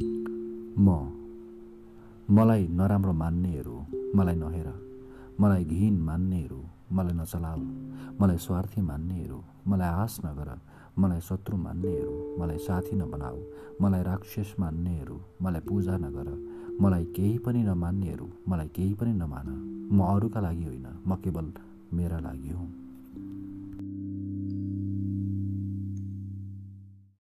म मलाई नराम्रो मान्नेहरू मलाई नहेर मलाई घिन मान्नेहरू मलाई नचलाऊ मलाई स्वार्थी मान्नेहरू मलाई आश नगर मलाई शत्रु मान्नेहरू मलाई साथी नबनाऊ मलाई राक्षस मान्नेहरू मलाई पूजा नगर मलाई केही पनि नमान्नेहरू मलाई केही पनि नमान। म अरूका लागि होइन म केवल मेरा लागि हुँ।